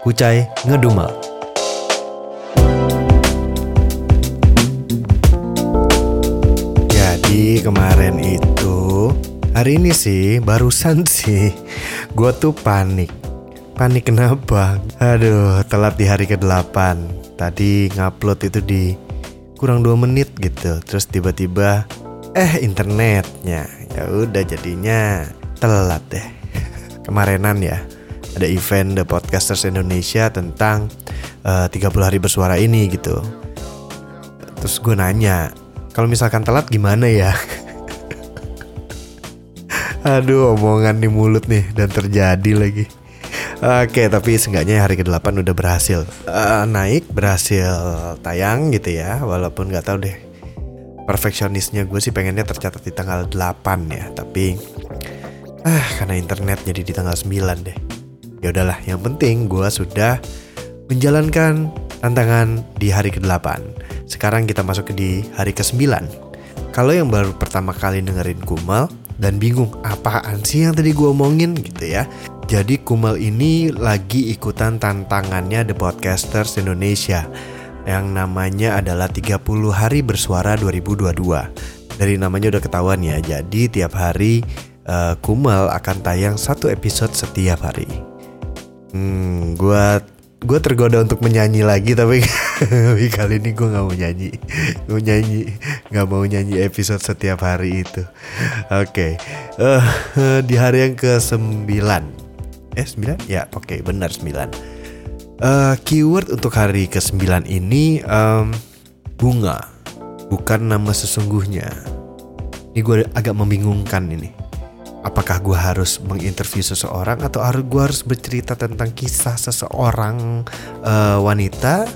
Kucai ngedumal. Jadi kemarin itu, hari ini sih, barusan sih, gua tuh panik. Panik kenapa? Aduh, telat di hari ke-8. Tadi ngupload itu di kurang 2 menit gitu. Terus tiba-tiba eh internetnya ya udah jadinya telat deh kemarinan ya ada event The Podcasters Indonesia tentang eh, uh, 30 hari bersuara ini gitu. Terus gue nanya kalau misalkan telat gimana ya? Aduh omongan di mulut nih dan terjadi lagi. Oke, tapi seenggaknya hari ke-8 udah berhasil. Uh, naik, berhasil tayang gitu ya. Walaupun nggak tahu deh. Perfeksionisnya gue sih pengennya tercatat di tanggal 8 ya tapi ah karena internet jadi di tanggal 9 deh ya udahlah yang penting gue sudah menjalankan tantangan di hari ke-8 sekarang kita masuk ke di hari ke-9 kalau yang baru pertama kali dengerin Kumal dan bingung apaan sih yang tadi gue omongin gitu ya jadi Kumal ini lagi ikutan tantangannya The Podcasters Indonesia yang namanya adalah 30 hari bersuara 2022. Dari namanya udah ketahuan ya. Jadi tiap hari uh, Kumal akan tayang satu episode setiap hari. Hmm, gua gue tergoda untuk menyanyi lagi tapi, kali ini gue nggak mau nyanyi mau nyanyi nggak mau nyanyi episode setiap hari itu oke okay. uh, uh, di hari yang ke 9 eh 9 ya oke okay, benar 9 Uh, keyword untuk hari ke-9 ini um, bunga, bukan nama sesungguhnya. Ini gue agak membingungkan ini. Apakah gue harus menginterview seseorang atau harus gue harus bercerita tentang kisah seseorang uh, wanita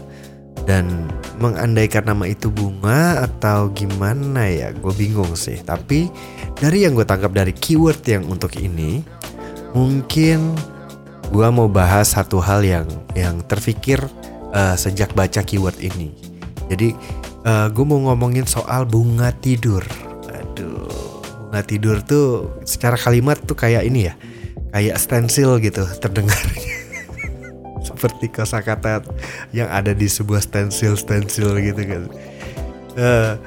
dan mengandaikan nama itu bunga atau gimana ya? Gue bingung sih. Tapi dari yang gue tangkap dari keyword yang untuk ini, mungkin gue mau bahas satu hal yang yang terfikir uh, sejak baca keyword ini. Jadi uh, eh, gue mau ngomongin soal bunga tidur. Aduh, bunga tidur tuh secara kalimat tuh kayak ini ya, kayak stensil gitu terdengarnya. Seperti kosakata yang ada di sebuah stensil stensil gitu kan. Uh,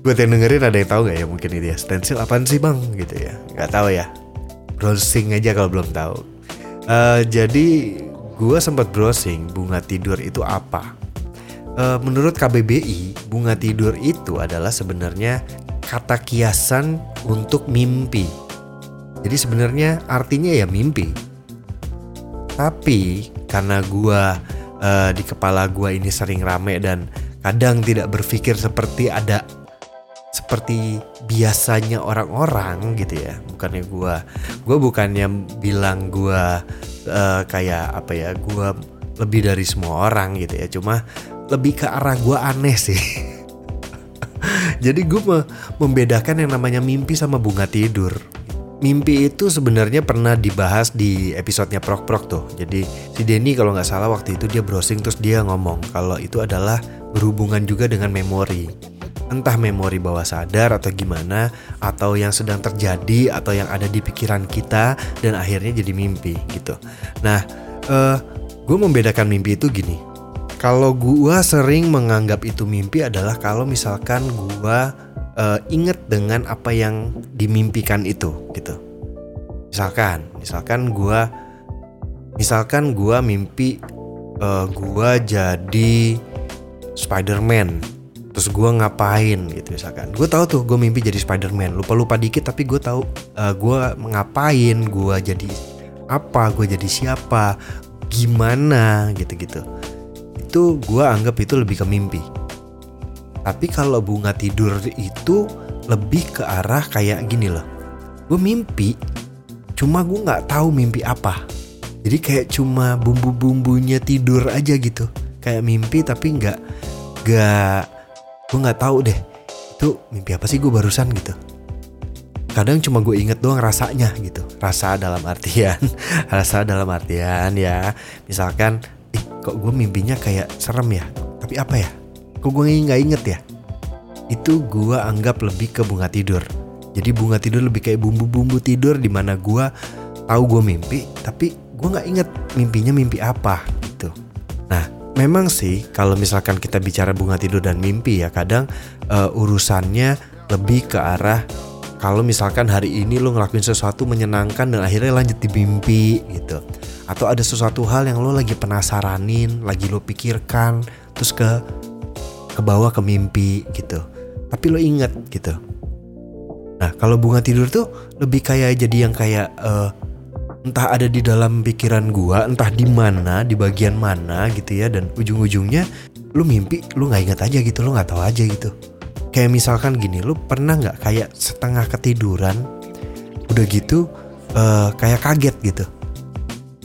buat yang dengerin ada yang tahu nggak ya mungkin ini ya stensil apaan sih bang gitu ya nggak tahu ya browsing aja kalau belum tahu Uh, jadi gue sempat browsing bunga tidur itu apa. Uh, menurut KBBI, bunga tidur itu adalah sebenarnya kata kiasan untuk mimpi. Jadi sebenarnya artinya ya mimpi. Tapi karena gue uh, di kepala gue ini sering rame dan kadang tidak berpikir seperti ada seperti biasanya orang-orang gitu ya bukannya gue gue bukannya bilang gue uh, kayak apa ya gue lebih dari semua orang gitu ya cuma lebih ke arah gue aneh sih jadi gue me membedakan yang namanya mimpi sama bunga tidur mimpi itu sebenarnya pernah dibahas di episodenya Prok Prok tuh. Jadi si Denny kalau nggak salah waktu itu dia browsing terus dia ngomong kalau itu adalah berhubungan juga dengan memori entah memori bawah sadar atau gimana atau yang sedang terjadi atau yang ada di pikiran kita dan akhirnya jadi mimpi gitu. Nah, uh, eh, gue membedakan mimpi itu gini. Kalau gue sering menganggap itu mimpi adalah kalau misalkan gue uh, inget dengan apa yang dimimpikan itu gitu. Misalkan, misalkan gue, misalkan gue mimpi uh, gue jadi Spider-Man terus gue ngapain gitu misalkan. Gue tahu tuh gue mimpi jadi Spider-Man. Lupa lupa dikit tapi gue tahu uh, gue ngapain gue jadi apa gue jadi siapa gimana gitu gitu itu gue anggap itu lebih ke mimpi. Tapi kalau bunga tidur itu lebih ke arah kayak gini loh. Gue mimpi cuma gue nggak tahu mimpi apa. Jadi kayak cuma bumbu-bumbunya tidur aja gitu. Kayak mimpi tapi nggak nggak gue nggak tahu deh. Itu mimpi apa sih gue barusan gitu? Kadang cuma gue inget doang rasanya gitu. Rasa dalam artian rasa dalam artian ya. Misalkan kok gue mimpinya kayak serem ya? Tapi apa ya? Kok gue nggak inget ya? Itu gue anggap lebih ke bunga tidur. Jadi bunga tidur lebih kayak bumbu-bumbu tidur di mana gue tahu gue mimpi tapi gue nggak inget mimpinya mimpi apa gitu. Nah memang sih kalau misalkan kita bicara bunga tidur dan mimpi ya kadang uh, urusannya lebih ke arah kalau misalkan hari ini lo ngelakuin sesuatu menyenangkan dan akhirnya lanjut di mimpi gitu atau ada sesuatu hal yang lo lagi penasaranin lagi lo pikirkan terus ke ke bawah ke mimpi gitu tapi lo inget gitu Nah kalau bunga tidur tuh lebih kayak jadi yang kayak uh, entah ada di dalam pikiran gua, entah di mana, di bagian mana gitu ya, dan ujung-ujungnya lu mimpi, lu nggak ingat aja gitu, lu nggak tahu aja gitu. Kayak misalkan gini, lu pernah nggak kayak setengah ketiduran, udah gitu uh, kayak kaget gitu.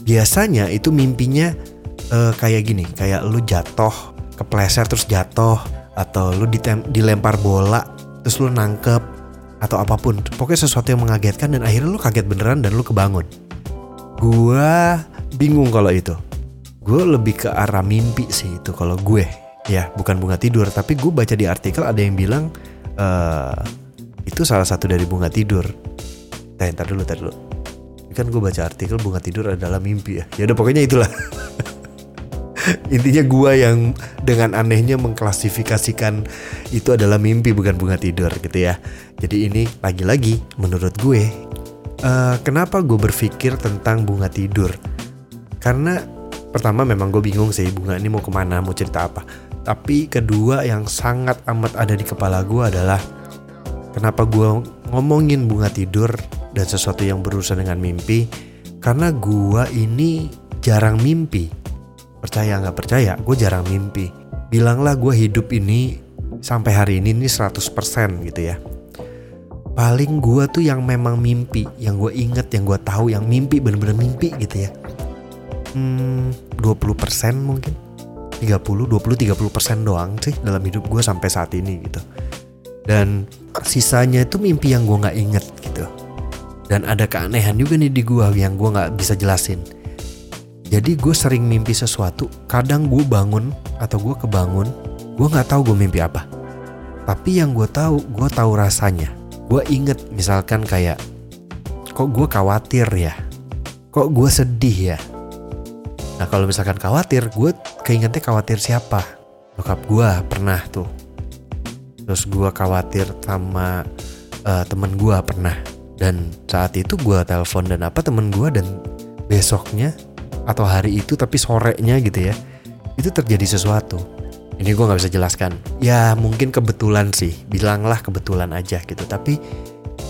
Biasanya itu mimpinya uh, kayak gini, kayak lu jatuh, kepleset terus jatuh, atau lu dilempar bola, terus lu nangkep atau apa pun. Pokoknya sesuatu yang mengagetkan dan akhirnya lu kaget beneran dan lu kebangun. Gua bingung kalau itu. Gue lebih ke arah mimpi sih itu kalau gue. Ya bukan bunga tidur tapi gue baca di artikel ada yang bilang uh, itu salah satu dari bunga tidur. Eh ntar dulu ntar dulu kan gue baca artikel bunga tidur adalah mimpi ya. Ya udah pokoknya itulah. Intinya gue yang dengan anehnya mengklasifikasikan itu adalah mimpi bukan bunga tidur gitu ya. Jadi ini lagi-lagi menurut gue uh, kenapa gue berpikir tentang bunga tidur? Karena pertama memang gue bingung sih bunga ini mau ke mana mau cerita apa. Tapi kedua yang sangat amat ada di kepala gue adalah kenapa gue ngomongin bunga tidur dan sesuatu yang berurusan dengan mimpi karena gue ini jarang mimpi. Percaya nggak percaya gue jarang mimpi. Bilanglah gue hidup ini sampai hari ini ini 100% gitu ya. Paling gue tuh yang memang mimpi yang gue inget yang gue tahu yang mimpi bener-bener mimpi gitu ya. Hmm, 20% mungkin. 30 20 30% doang sih dalam hidup gue sampai saat ini gitu. Dan sisanya itu mimpi yang gue nggak inget gitu dan ada keanehan juga nih di gue yang gue nggak bisa jelasin jadi gue sering mimpi sesuatu, kadang gue bangun atau gue kebangun, gue nggak tahu gue mimpi apa. Tapi yang gue tahu, gue tahu rasanya. Gue inget misalkan kayak, kok gue khawatir ya, kok gue sedih ya. Nah kalau misalkan khawatir, gue keingetnya khawatir siapa? Bokap gue pernah tuh. Terus gue khawatir sama uh, temen gue pernah. Dan saat itu gue telepon dan apa temen gue dan besoknya atau hari itu tapi sorenya gitu ya itu terjadi sesuatu. Ini gue nggak bisa jelaskan. Ya mungkin kebetulan sih. Bilanglah kebetulan aja gitu. Tapi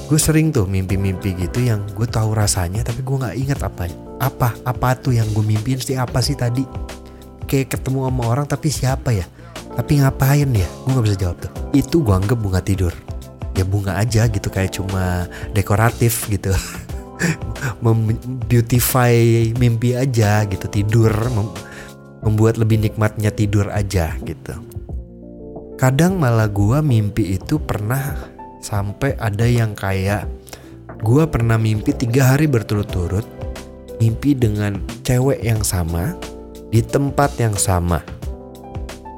gue sering tuh mimpi-mimpi gitu yang gue tahu rasanya tapi gue nggak ingat apa apa apa tuh yang gue mimpiin sih apa sih tadi. Kayak ketemu sama orang tapi siapa ya? Tapi ngapain ya? Gue nggak bisa jawab tuh. Itu gue anggap bunga tidur ya bunga aja gitu kayak cuma dekoratif gitu. Beautify mimpi aja gitu tidur mem membuat lebih nikmatnya tidur aja gitu. Kadang malah gua mimpi itu pernah sampai ada yang kayak gua pernah mimpi tiga hari berturut-turut mimpi dengan cewek yang sama di tempat yang sama.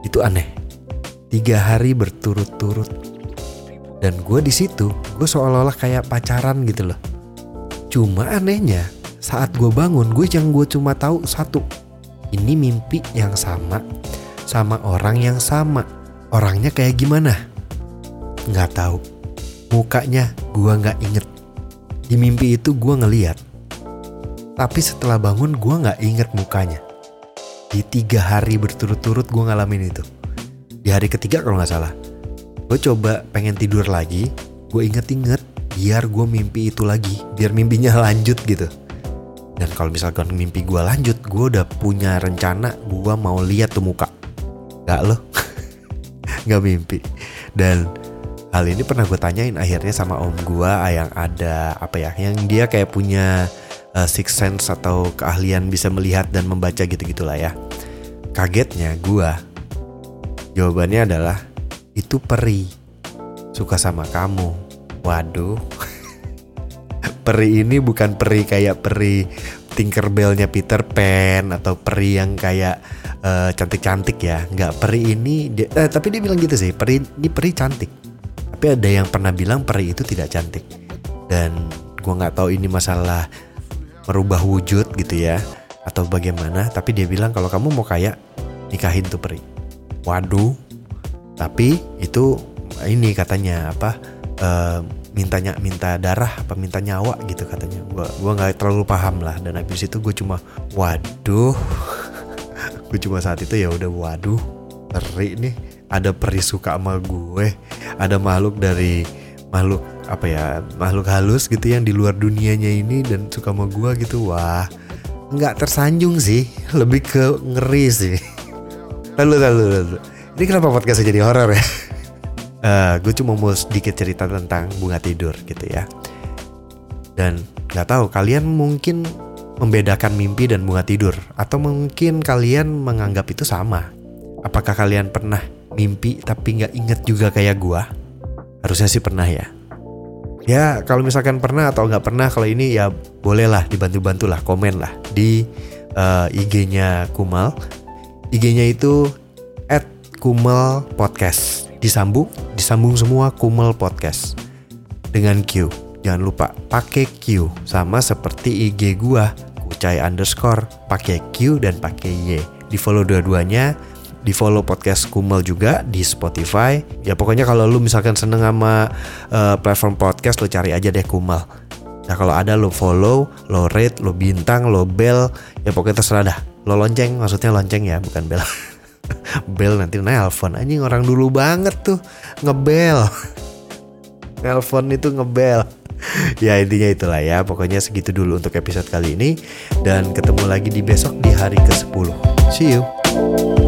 Itu aneh. Tiga hari berturut-turut dan gue di situ gue seolah-olah kayak pacaran gitu loh. Cuma anehnya saat gue bangun gue yang gue cuma tahu satu ini mimpi yang sama sama orang yang sama. Orangnya kayak gimana? Nggak tahu. Mukanya gue nggak inget. Di mimpi itu gue ngeliat. Tapi setelah bangun gue nggak inget mukanya. Di tiga hari berturut-turut gue ngalamin itu. Di hari ketiga kalau nggak salah gue coba pengen tidur lagi gue inget-inget biar gue mimpi itu lagi biar mimpinya lanjut gitu. Dan kalau misalkan mimpi gue lanjut gue udah punya rencana gue mau lihat tuh muka. Gak loh. Nggak mimpi. Dan hal ini pernah gue tanyain akhirnya sama om gue yang ada apa ya yang dia kayak punya uh, six sense atau keahlian bisa melihat dan membaca gitu gitulah ya. Kagetnya gue jawabannya adalah itu peri. Suka sama kamu. Waduh. Peri ini bukan peri kayak peri Tinkerbellnya Peter Pan atau peri yang kayak uh, cantik-cantik ya. Nggak peri ini dia, eh, tapi dia bilang gitu sih peri ini peri cantik. Tapi ada yang pernah bilang peri itu tidak cantik. Dan gua nggak tahu ini masalah merubah wujud gitu ya atau bagaimana tapi dia bilang kalau kamu mau kayak nikahin tuh peri. Waduh tapi itu ini katanya apa uh, mintanya minta darah apa minta nyawa gitu katanya. Gua gua nggak terlalu paham lah. Dan habis itu gue cuma waduh. Gue cuma saat itu ya udah waduh peri nih. Ada peri suka sama gue. Ada makhluk dari makhluk apa ya makhluk halus gitu yang di luar dunianya ini dan suka sama gue gitu. Wah nggak tersanjung sih. Lebih ke ngeri sih. Lalu lalu lalu ini kenapa podcastnya jadi horor ya? Uh, eh, gue cuma mau sedikit cerita tentang bunga tidur gitu ya. Dan nggak tahu kalian mungkin membedakan mimpi dan bunga tidur atau mungkin kalian menganggap itu sama? Apakah kalian pernah mimpi tapi nggak inget juga kayak gue harusnya sih pernah ya. Ya kalau misalkan pernah atau nggak pernah kalau ini ya bolehlah dibantu-bantu lah komen lah di uh, eh, IG-nya Kumal. IG-nya itu at Kumal Podcast. Disambung disambung semua Kumel Podcast. Dengan Q. Jangan lupa pakai Q. Sama seperti IG gua Kucai underscore. Pakai Q dan pakai Y. Di follow dua-duanya. Di follow podcast Kumel juga di Spotify. Ya pokoknya kalau lu misalkan seneng sama uh, platform podcast lo cari aja deh Kumel. Nah kalau ada lo follow, lo rate, lo bintang, lo bell, ya pokoknya terserah dah. Lo lonceng, maksudnya lonceng ya, bukan bell. bel nanti nelpon. Anjing orang dulu banget tuh. Ngebel. Nelpon itu ngebel. Ya intinya itulah ya. Pokoknya segitu dulu untuk episode kali ini. Dan ketemu lagi di besok di hari ke-10 see you